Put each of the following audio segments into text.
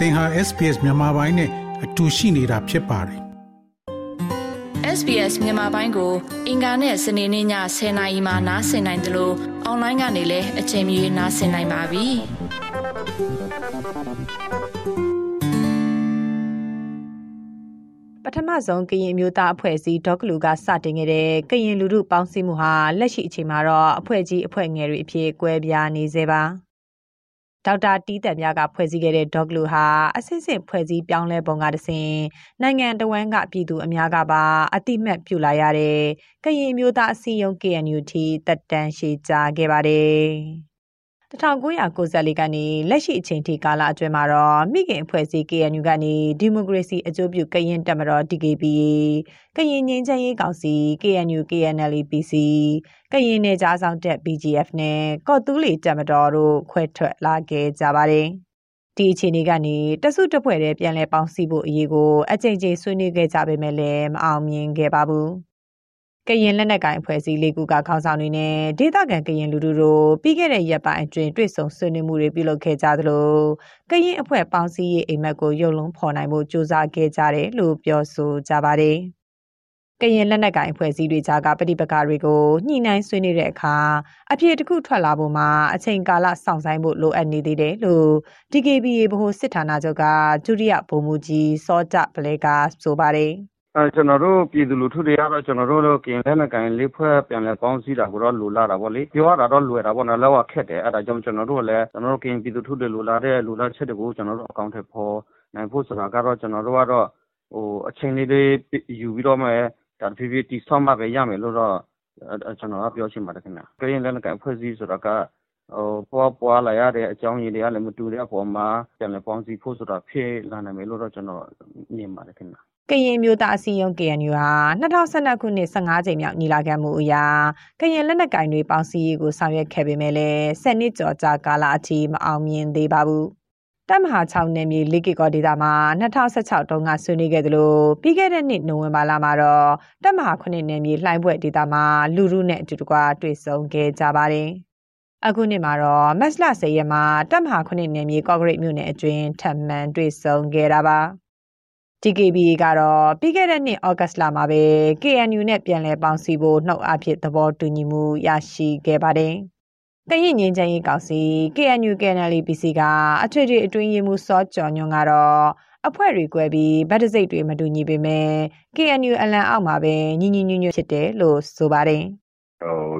သင်ဟာ SPS မြန်မာပိုင်းနဲ့အတူရှိနေတာဖြစ်ပါတယ် SBS မြန်မာပိုင်းကို အင်ကာနဲ့စနေနေ့ည10:00နာရီမှနားဆင်နိုင်တယ်လို့အွန်လိုင်းကနေလည်းအချိန်မီနားဆင်နိုင်ပါပြီပထမဆုံးကရင်မျိုးသားအဖွဲ့အစည်းဒေါကလူကစတင်ခဲ့တဲ့ကရင်လူထုပေါင်းစည်းမှုဟာလက်ရှိအချိန်မှာတော့အဖွဲ့ကြီးအဖွဲ့ငယ်တွေအဖြစ်ကွဲပြားနေစေပါ။ ဒေါက်တာတီးတန်မြကဖွဲ့စည်းခဲ့တဲ့ Dog Glue ဟာအစစ်စစ်ဖွဲ့စည်းပြောင်းလဲပုံကတစဉ်နိုင်ငံတော်ဝန်ကပြည်သူအများကပါအတိမတ်ပြုလာရတဲ့ကရင်မျိုးသားအစည်းအရုံး KNU ထိတက်တန်းရှည်ကြခဲ့ပါတယ်။ 1994ကနေလက်ရှိအချိန်ထိကာလအတွင်းမှာတော့မိခင်အဖွဲ့အစည်း KNU ကနေဒီမိုကရေစီအကျိုးပြုကရင်တက်မတော် DKBA ကရင်ငင်းချမ်းရေးကောင်စီ KNU KNL PC ကရင်နယ်ကြားဆောင်တက် BGF နဲ့ကော့တူးလီတက်မတော်တို့ခွဲထွက်လာခဲ့ကြပါတယ်ဒီအခြေအနေကနေတဆုတဖွဲ့တဲ့ပြန်လည်ပေါင်းစည်းဖို့အရေးကိုအကြိမ်ကြိမ်ဆွေးနွေးခဲ့ကြပေမဲ့လည်းမအောင်မြင်ခဲ့ပါဘူး။ ကရင်လက်နက်ကိုင်အဖွဲ့အစည်းလေးခုကခေါင်းဆောင်တွေနဲ့ဒေသခံကရင်လူထုတို့ပြီးခဲ့တဲ့ရက်ပိုင်းအတွင်းတွေ့ဆုံဆွေးနွေးမှုတွေပြုလုပ်ခဲ့ကြသလိုကရင်အဖွဲ့ပေါင်းစည်းရေးအိမ်မက်ကိုရုပ်လုံးဖော်နိုင်ဖို့ကြိုးစားခဲ့ကြတယ်လို့ပြောဆိုကြပါတယ်။ကရင်လက်နက်ကိုင်အဖွဲ့အစည်းတွေကြားကပဋိပက္ခတွေကိုညှိနှိုင်းဆွေးနွေးတဲ့အခါအဖြစ်တစ်ခုထွက်လာဖို့မှာအချိန်ကာလစောင့်ဆိုင်ဖို့လိုအပ်နေသေးတယ်လို့ DKBA ဗဟိုစစ်ဌာနချုပ်ကဒုတိယဗိုလ်မှူးကြီးစောကြပလဲကဆိုပါတယ်။အဲ ကျွန်တော်တို့ ပြည်သူလူထုတွေကတော့ ကျွန်တော်တို့ကင်လက်နက်ကိုင်လေးဖွဲ့ ပြန်လဲပေါင်းစည်းတာကိုတော့ လိုလာတာပေါ့လေ ပြောရတာတော့ လွယ်တာပေါ့နော်လောကခက်တယ် အဲ့ဒါကြောင့် ကျွန်တော်တို့လည်းကျွန်တော်တို့ကင်ပြည်သူထုတွေ လိုလာတဲ့ လိုလားချက်တွေကို ကျွန်တော်တို့ အကောင့်ထဲပေါ်နိုင်ဖို့ဆိုတာကတော့ ကျွန်တော်တို့ကတော့ဟိုအချိန်လေးလေးယူပြီးတော့မှဒါဖြည်းဖြည်းတီဆော့မှပဲ ရမယ်လို့တော့ ကျွန်တော်က ပြောချင်ပါတယ်ခင်ဗျ ကရင်လက်နက်ကိုင်ဖွဲ့စည်းဆိုတာကဟိုပွားပွားလာရတဲ့ အကြောင်းရင်းတွေကလည်း မတူတဲ့အပေါ်မှာ ပြန်လည်ပေါင်းစည်းဖို့ဆိုတာ ဖြစ်လာနိုင်မယ်လို့တော့ ကျွန်တော်မြင်ပါတယ်ခင်ဗျ ကရင်မျိုးသားအစည်းအရုံး KNU ဟာ2012ခုနှစ်15ကြိမ်မြောက်ညီလာခံမှုအရာကရင်လက်နက်ကင်တွေပေါင်းစည်းရေးကိုဆောင်ရွက်ခဲ့ပေမဲ့လည်း7နှစ်ကျော်ကြာကာလအထိမအောင်မြင်သေးပါဘူး။တပ်မဟာ6နယ်မြေလိကီကောဒေတာမှာ2016တုန်းကဆွေးနွေးခဲ့သလိုပြီးခဲ့တဲ့နှစ်နိုဝင်ဘာလမှာတော့တပ်မဟာ9နယ်မြေလှိုင်းဘွဲ့ဒေတာမှာလူရုနဲ့အတူတကွတွေ့ဆုံခဲ့ကြပါတယ်။အခုနှစ်မှာတော့မက်စလ10ရက်မှာတပ်မဟာ9နယ်မြေကော့ဂရိတ်မြို့နယ်အတွင်းထပ်မံတွေ့ဆုံခဲ့တာပါ။ DKBA ကတော့ပြီးခဲ့တဲ့နှစ်ဩဂတ်လမှာပဲ KNU နဲ့ပြန်လည်ပေါင်းစည်းဖို့နှုတ်အားဖြင့်သဘောတူညီမှုရရှိခဲ့ပါတယ်။ကရင်ငင်းချင်ရေးကောင်စီ KNU KNL PC ကအထွေထွေအတွင်းရေးမှူးစောကျော်ညွန့်ကတော့အဖွဲ့တွေကွဲပြီးဗတ်တစိတ်တွေမတူညီပေမဲ့ KNU အလံအောက်မှာပဲညီညီညွတ်ညွတ်ဖြစ်တယ်လို့ဆိုပါတယ်။ဟို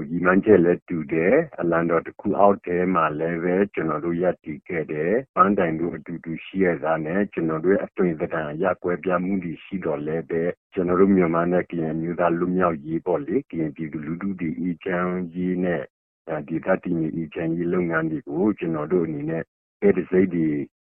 ရည်မှန်းချက်လည်းတူတယ်အလံတော်တစ်ခုအောက်ထဲမှာလည်းပဲကျွန်တော်တို့ရပ်တည်ခဲ့တယ်ပန်းတိုင်တို့အတူတူရှိရတာနဲ့ကျွန်တော်တို့အတွင်သဏ္ဍာန်ရက်ွယ်ပြမှုတွေရှိတော့လည်းပဲကျွန်တော်တို့မြန်မာနဲ့ကရင်မျိုးသားလူမျိုးရေးပေါ့လေကရင်ပြည်သူလူထုတွေအချမ်းရေးနဲ့ဒီသတိမြေအချမ်းရေးလုပ်ငန်းတွေကိုကျွန်တော်တို့အနေနဲ့အဲ့ဒီစိတ်တွေ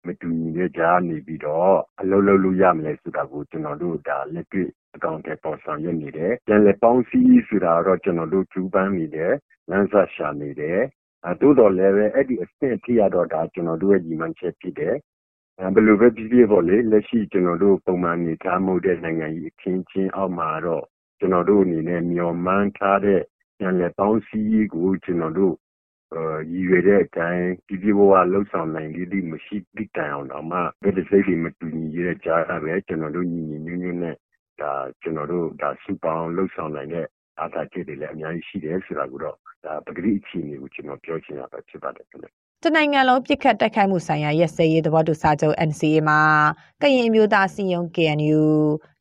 မတူညီတဲ့ကြားနေပြီးတော့အလုပ်လုပ်လို့ရမလဲဆိုတာကိုကျွန်တော်တို့ဒါလက်တွေ့အကောင့်ထဲပေါ်ဆောင်ရွက်နေတယ်။ပြန်လည်ပေါင်းစည်းဆိုတာတော့ကျွန်တော်တို့ကျူးပန်းနေတယ်လမ်းစာရှာနေတယ်။အဲတိုးတော်လည်းပဲအဲ့ဒီအဆင့်ထိရတော့ဒါကျွန်တော်တို့ရဲ့ညီမချက်ဖြစ်တယ်။အဲဘယ်လိုပဲဖြစ်ဖြစ်ပေါ့လေလက်ရှိကျွန်တော်တို့ပုံမှန်နေထားမှုတဲ့နိုင်ငံကြီးအခင်းချင်းအောက်မှာတော့ကျွန်တော်တို့အနေနဲ့မျှော်မှန်းထားတဲ့ပြန်လည်ပေါင်းစည်းရေးကိုကျွန်တော်တို့ ရည်ရွယ်တဲ့အတိုင်းပြပြဝဝလှုပ်ဆောင်နိုင်လေးတွေမရှိတိတိုင်အောင်တော့မှဘယ်တစ်စိတ်တွေမတူညီရတဲ့ကြားတာပဲကျွန်တော်တို့ညီညီညွတ်ညွတ်နဲ့ဒါကျွန်တော်တို့ဒါစုပေါင်းလှုပ်ဆောင်နိုင်တဲ့အားသာချက်တွေလည်းအများကြီးရှိတယ်ဆိုတာကိုတော့ဒါပဂတိအခြေအနေကိုကျွန်တော်ပြောချင်တာပဲဖြစ်ပါတယ်ခင်ဗျ တနိုင်ငံလုံးပြစ်ခတ်တိုက်ခိုက်မှုဆိုင်ရာရက်စဲရေးသဘောတူစာချုပ် NCA မှာကရင်အမျိုးသားစီယုံ KNU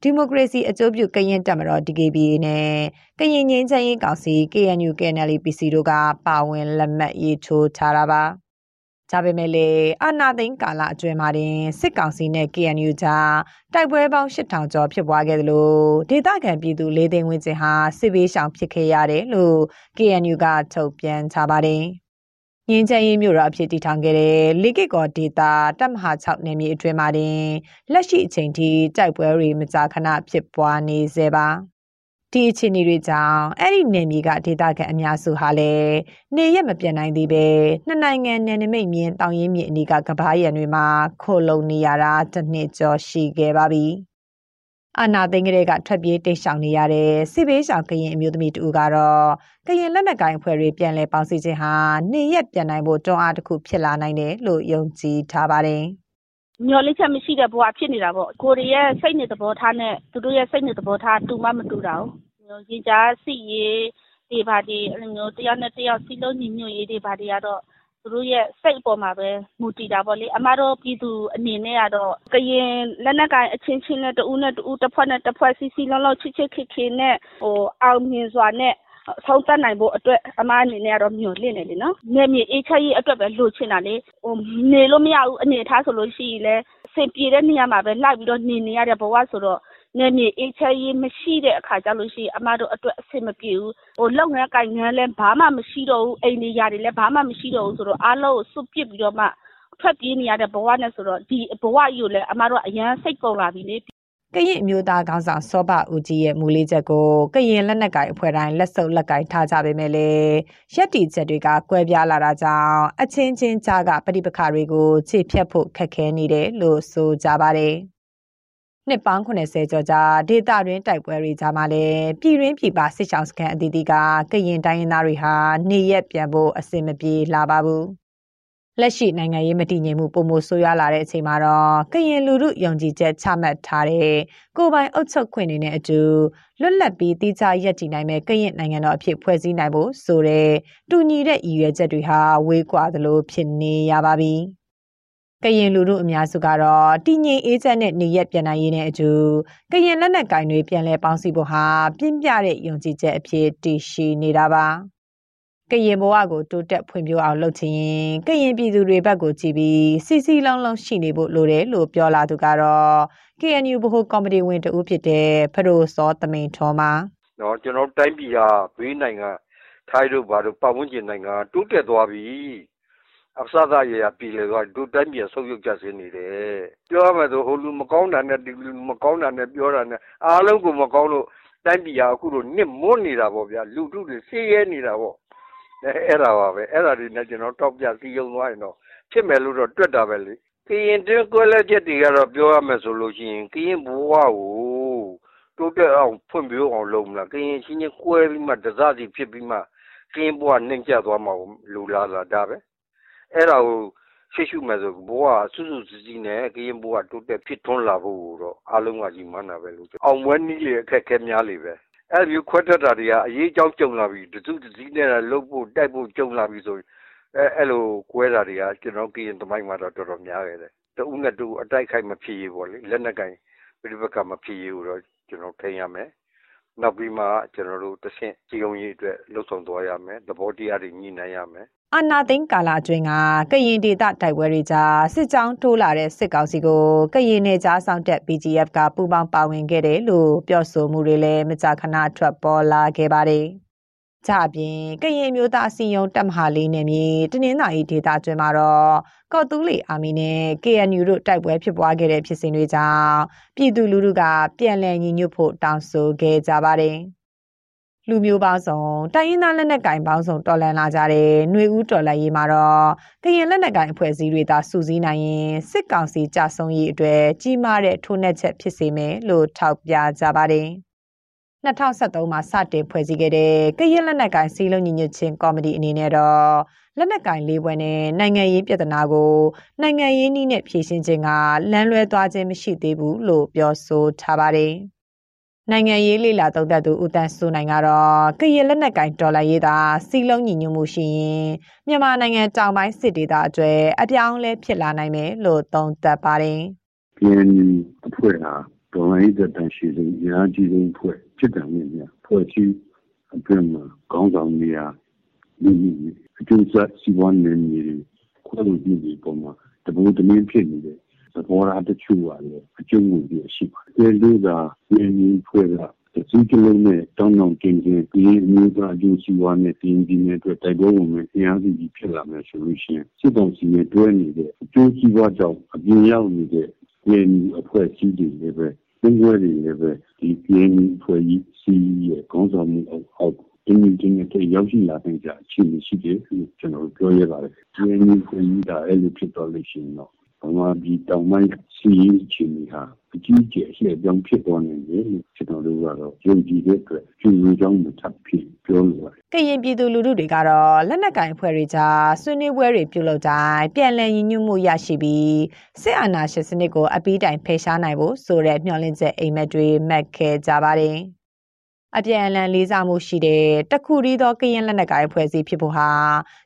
ဒီမိုကရေစီအကျိုးပြုကရင်တပ်မတော် DKBA နဲ့ကရင်ငင်းချမ်းရေးကောင်စီ KNU KNL PC တို့ကပါဝင်လက်မှတ်ရေးထိုးထားတာပါဒါပေမဲ့လည်းအာနာသိန်းကာလအတွင်းမှာတင်စစ်ကောင်စီနဲ့ KNU ကြားတိုက်ပွဲပေါင်း8000ကျော်ဖြစ်ပွားခဲ့တယ်လို့ဒေသခံပြည်သူ၄သိန်းဝန်းကျင်ဟာစစ်ဘေးရှောင်ဖြစ်ခဲ့ရတယ်လို့ KNU ကထုတ်ပြန်ထားပါတယ်။ ငင်းချင်ရေးမြို့တော်အဖြစ်တည်ထောင်ခဲ့တဲ့လီကစ်ကောဒေတာတပ်မဟာ6နယ်မြေအတွင်းမှာတင်လက်ရှိအချိန်ထိတိုက်ပွဲတွေမကြာခဏဖြစ်ပွားနေစေပါ။ဒီအခြေအနေတွေကြောင့်အဲ့ဒီနယ်မြေကဒေသခံအများစုဟာလည်းနေရက်မပြတ်နိုင်သေးပဲနှစ်နိုင်ငံနယ်နိမိတ်မြင်းတောင်ရင်းမြစ်အနီးကကဘာရံတွေမှာခိုလုံနေရတာတစ်နှစ်ကျော်ရှိခဲ့ပါပြီ။ အာနာသိန်းကလေးကထွက်ပြေးတိတ်ဆောင်နေရတဲ့စစ်ဘေးရှောင်ကရင်အမျိုးသမီးတူကတော့ကရင်လက်နက်ကိုင်အဖွဲ့တွေပြန်လည်ပေါင်းစည်းခြင်းဟာနေရက်ပြန်နိုင်ဖို့တွန်းအားတစ်ခုဖြစ်လာနိုင်တယ်လို့ယုံကြည်ထားပါတယ်။မျော်လင့်ချက်မရှိတဲ့ဘဝဖြစ်နေတာပေါ့ကိုရီးရဲ့စိတ်နေသဘောထားနဲ့သူတို့ရဲ့စိတ်နေသဘောထားတူမှမတူတာဘူးရေကြားစီရေးဒီပါဒီအဲ့လိုမျိုးတယောက်နဲ့တယောက်စီလုံးညီညွတ်ရေးတွေပါတွေကတော့ သူတို့ရဲ့စိတ်အပေါ်မှာပဲမူတည်တာပေါ့လေအမတို့ပြည်သူအနေနဲ့ကတော့ကရင်လက်နက်ကိုင်အချင်းချင်းနဲ့တူနဲ့တူတစ်ဖွဲ့နဲ့တစ်ဖွဲ့စီစီလုံးလုံးချစ်ချစ်ခင်ခင်နဲ့ဟိုအောင်မြင်စွာနဲ့ဆုံးသက်နိုင်ဖို့အတွက်အမအနေနဲ့ကတော့မျှော်လင့်နေလေနော်။နေမြေအေးချမ်းရေးအတွက်ပဲလိုချင်တာလေ။ဟိုနေလို့မရဘူးအနေထားဆိုလို့ရှိရင်လည်းအဆင်ပြေတဲ့နေရာမှာပဲလိုက်ပြီးတော့နေနေရတဲ့ဘဝဆိုတော့ နယ်မြေအေးချမ်းရေးမရှိတဲ့အခါကျလို့ရှိရင်အမတို့အတွက်အဆင်မပြေဘူး။ဟိုလုပ်ငန်းကိုင်ငန်းလည်းဘာမှမရှိတော့ဘူးအိမ်နေရာတွေလည်းဘာမှမရှိတော့ဘူးဆိုတော့အားလုံးကိုစွန့်ပစ်ပြီးတော့မှထွက်ပြေးနေရတဲ့ဘဝနဲ့ဆိုတော့ဒီဘဝကြီးကိုလည်းအမတို့အရန်စိတ်ကုန်လာပြီလေကရင်အမျိုးသားခေါင်းဆောင်စောဘဦးကြီးရဲ့မူလေးချက်ကိုကရင်လက်နက်ကိုင်အဖွဲ့တိုင်းလက်စုပ်လက်ကင်ထားကြပေမဲ့လည်းရက်တီချက်တွေကကွဲပြားလာတာကြောင့်အချင်းချင်းကြားကပဋိပက္ခတွေကိုခြေဖြတ်ဖို့ခက်ခဲနေတယ်လို့ဆိုကြပါတယ်။ နှစ်ပေါင်း80ကျော်ကြာဒေတာတွင်တိုက်ပွဲတွေကြားမှာလည်းပြည်ရင်းပြည်ပစစ်ဆောင်စခန်းအသီးသီးကကရင်တိုင်းရင်းသားတွေဟာနေရက်ပြန်ဖို့အဆင်မပြေလာပါဘူး။လက်ရှိနိုင်ငံရေးမတည်ငြိမ်မှုပုံမဆိုးရွားလာတဲ့အချိန်မှာတော့ကရင်လူမှုယုံကြည်ချက်ချမှတ်ထားတဲ့ကိုပိုင်အုပ်ချုပ်ခွင့်တွေနဲ့အတူလွတ်လပ်ပြီးတည်ခြားရပ်တည်နိုင်မဲ့ကရင်နိုင်ငံတော်အဖြစ်ဖွဲ့စည်းနိုင်ဖို့ဆိုတဲ့တူညီတဲ့ရည်ရွယ်ချက်တွေဟာဝေးကွာသလိုဖြစ်နေရပါပြီ။ ကရင်လူမှုအများစုကတော့တည်ငြိမ်အေးချမ်းတဲ့နေရက်ပြန်နိုင်ရေးနဲ့အတူကရင်လက်နက်ကင်တွေပြန်လည်ပေါင်းစည်းဖို့ဟာပြင်းပြတဲ့ယုံကြည်ချက်အဖြစ်တည်ရှိနေတာပါ။ကရင်ဘဝကိုတိုးတက်ဖွံ့ဖြိုးအောင်လုပ်ချင်ရင်ကရင်ပြည်သူတွေဘက်ကိုကြည့်ပြီးစီစီလုံးလုံးရှိနေဖို့လိုတယ်လို့ပြောလာသူကတော့ KNU ဘဟုကော်မတီဝင်တဦးဖြစ်တဲ့ဖရိုစောတမိန်ထောမှာနော်ကျွန်တော်တိုင်းပြည်ဟာဘေးနိုင်ငံထိုင်းတို့ဘာတို့ပတ်ဝန်းကျင်နိုင်ငံတိုးတက်သွားပြီ အစသာရရပြည်လေတော့ဒုတိုင်းပြည်ဆုပ်ယုပ်ကြစင်းနေတယ်ပြောရမယ်ဆိုဟိုလူမကောင်းတာနဲ့ဒီလူမကောင်းတာနဲ့ပြောတာနဲ့အားလုံးကိုမကောင်းလို့တိုင်းပြည်ဟာအခုလိုနစ်မွနေတာပေါ့ဗျာလူထုတွေဆေးရဲနေတာပေါ့အဲ့ဒါပါပဲအဲ့ဒါတွေနဲ့ကျွန်တော်တောက်ပြစီယုံသွားရင်တော့ဖြစ်မယ်လို့တော့တွက်တာပဲလေကရင်တင်းကွဲလက်ချက်တွေကတော့ပြောရမယ်ဆိုလို့ရှိရင်ကရင်ဘဝကိုတိုးတက်အောင်ဖွံ့ဖြိုးအောင်လုပ်မလားကရင်ချင်းချင်းကွဲပြီးမှတစားစီဖြစ်ပြီးမှကရင်ဘဝနှိမ့်ကျသွားမှာလူလာလာဒါပဲ အဲ့ဒါကိုရှိရှုမယ်ဆိုဘဝစုစုစည်းစည်းနဲ့ကရင်ဘဝတိုးတက်ဖြစ်ထွန်းလာဖို့တော့အားလုံးကကြီးမှန်းတာပဲလို့အောင်ပွဲနည်းလေအခက်ခဲများလေပဲအဲ့ဒီခွဲထွက်တာတွေကအရေးကြောင်းကြုံလာပြီတစုတစည်းနဲ့လှုပ်ဖို့တိုက်ဖို့ကြုံလာပြီဆိုအဲအဲ့လိုကွဲတာတွေကကျွန်တော်ကရင်သမိုင်းမှာတော့တော်တော်များခဲ့တယ်တူနဲ့တူအတိုက်ခိုက်မဖြစ်ရပေါ့လေလက်နက်ကင်ပြိပကမဖြစ်ရဘူးတော့ကျွန်တော်ထိန်ရမယ်နောက်ပြီးမှကျွန်တော်တို့တဆင့်ကြည်ုံရေးအတွက်လှုပ်ဆောင်သွားရမယ်သဘောတရားတွေညှိနှိုင်းရမယ် အာနာသိန်းကာလအတွင်းကကရင်ဒေသတိုက်ပွဲတွေကြားစစ်ကြောင်းထိုးလာတဲ့စစ်ကောင်စီကိုကရင်နယ်ကြားဆောင်တက် BGF ကပူးပေါင်းပါဝင်ခဲ့တယ်လို့ပြောဆိုမှုတွေလည်းမကြာခဏထွက်ပေါ်လာခဲ့ပါတယ်။ကြအပြင်ကရင်မျိုးသားအစည်းအရုံးတပ်မဟာလေးနယ်မြေတနင်္သာရီဒေသကျွန်းမှာတော့ကော့တူးလီအာမီနဲ့ KNU တို့တိုက်ပွဲဖြစ်ပွားခဲ့တဲ့ဖြစ်စဉ်တွေကြောင့်ပြည်သူလူထုကပြန်လည်ညီညွတ်ဖို့တောင်းဆိုခဲ့ကြပါတယ်။ လူမျိုးပေါင်းစုံတိုင်းရင်းသားလက်နက်ကင်ပေါင်းစုံတော်လှန်လာကြတဲ့ຫນွေဦးတော်လှန်ရေးမှာတော့ကရင်လက်နက်ကင်အဖွဲ့အစည်းတွေသာစုစည်းနိုင်ရင်စစ်ကောင်စီကြဆုံရေးအတွက်ကြီးမားတဲ့ထိုးနှက်ချက်ဖြစ်စေမယ်လို့ထောက်ပြကြပါတယ်။2023မှာစတင်ဖွဲ့စည်းခဲ့တဲ့ကရင်လက်နက်ကင်စီလုံးညီညွတ်ခြင်းကော်မတီအနေနဲ့တော့လက်နက်ကင်လေးပွဲနဲ့နိုင်ငံရေးပြဿနာကိုနိုင်ငံရေးနည်းနဲ့ဖြေရှင်းခြင်းကလမ်းလွဲသွားခြင်းမရှိသေးဘူးလို့ပြောဆိုထားပါတယ်။ နိုင်ငံရေးလေလာသုံးသပ်သူဦးတန်းစိုးနိုင်ကတော့ကရင်လက်နက်ကင်ဒေါ်လာရေးသာစီလုံးညီညွတ်မှုရှိရင်မြန်မာနိုင်ငံတောင်ပိုင်းစစ်ဒေသအကျွဲအပြောင်းလဲဖြစ်လာနိုင်မယ်လို့သုံးသပ်ပါတယ်။ပြည်အဖွဲ့ဟာဒေါ်လာရေးတန်ရှိဆုံးအများကြီးဆုံးဖွဲ့ဖြစ်တယ်မြင်မြဖွဲ့ချီအတွင်းမှာကောင်းဆောင်နေရလူမျိုးအကျိုးဆက်စီးပွားနယ်မြေတွေခွဲလို့ပြည်ဒီပုံမှာတဘိုးတမင်းဖြစ်နေတဲ့ သဘောထားတချို့ပါလေအကျုံးဝင်ပြီးရှိပါတယ်။ဒီလိုသာရင်းနှီးဖွဲ့ကတစည်းကလုံးနဲ့တောင်းတောင်းကျင်းကျင်းဒီမျိုးသားအကျိုးစီးပွားနဲ့ဒီဒီနဲ့အတွက်တိုက်ပွဲဝင်မယ်အင်အားစုကြီးဖြစ်လာမယ်ဆိုလို့ရှိရင်စစ်ကောင်စီနဲ့တွဲနေတဲ့အကျိုးစီးပွားကြောင့်အပြင်ရောက်နေတဲ့ရင်းနှီးအဖွဲ့အစည်းတွေလည်းပဲသင်္ပွဲတွေလည်းပဲဒီရင်းနှီးအဖွဲ့ကြီးစီးရဲ့ကောင်းဆောင်မှုအောက်တင်းတင်းနဲ့ရောက်ရှိလာတဲ့အခြေအနေရှိတယ်လို့ကျွန်တော်ပြောရပါတယ်။ဒီနေ့ကိုကြီးတာအဲ့လိုဖြစ်တော့လို့ရှိရင်တော့ ဗမာပြည်တောင်ပိုင်းစီးရင်ချင်ဟာအကြီးကျယ်အရှက်ကြောင့်ဖြစ်ပေါ်နေတယ်လို့ကျွန်တော်တို့ကတော့ယုံကြည်တဲ့အတွက်ကျူးကြောင်းမထပ်ဖြစ်ပြောလိုပါတယ်ကရင်ပြည်သူလူထုတွေကတော့လက်နက်ကင်အဖွဲ့တွေကြားဆွေးနွေးပွဲတွေပြုလုပ်တိုင်းပြန်လည်ညီညွတ်မှုရရှိပြီးစစ်အာဏာရှင်စနစ်ကိုအပီးတိုင်ဖယ်ရှားနိုင်ဖို့ဆိုတဲ့မျှော်လင့်ချက်အိမ်မက်တွေမှတ်ခဲ့ကြပါတယ်။ အပြန်အလှန်လေးစားမှုရှိတဲ့တခုရီသောကရင်လက်နက်ကိုင်အဖွဲ့အစည်းဖြစ်ဖို့ဟာ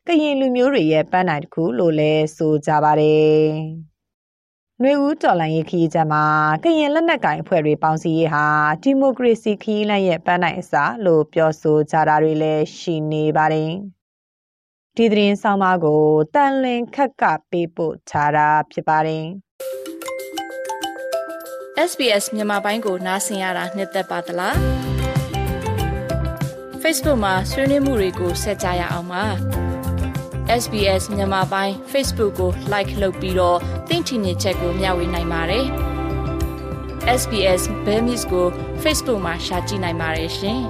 ကရင်လူမျိုးတွေရဲ့ပန်းနိုင်တစ်ခုလို့လည်းဆိုကြပါတယ်။နှွေဦးတော်လိုင်းရေးခီးချက်မှာကရင်လက်နက်ကင်အဖွဲ့တွေပေါင်းစည်းရေးဟာဒီမိုကရေစီခီးလန့်ရဲ့ပန်းနိုင်အစားလို့ပြောဆိုကြတာတွေလည်းရှိနေပါတယ်။ဒီသတင်းဆောင်မကိုတန်လင်ခက်ကပေးပို့ထားတာဖြစ်ပါတယ် SBS မြန်မာပိုင်းကိုနားဆင်ရတာနှစ်သက်ပါတလား Facebook မှာဆွေးနွေးမှုတွေကိုဆက်ကြရအောင်ပါ SBS မြန်မာပိုင်း Facebook ကို like လုပ်ပြီးတော့သင်ချင်တဲ့ချက်ကိုမျှဝေနိုင်ပါတယ် SBS Bemis ကို Facebook မှာ share ကြည့်နိုင်ပါတယ်ရှင်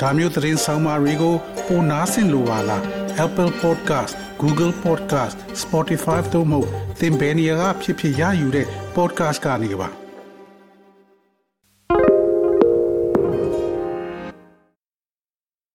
ဒါမျိုးသတင်းဆောင်မတွေကိုပိုနားဆင်လိုပါလား Apple Podcast Google Podcast Spotify တို့မှာသင်ပင်ရာဖြစ်ဖြစ်ရယူတဲ့ podcast ကနေပါ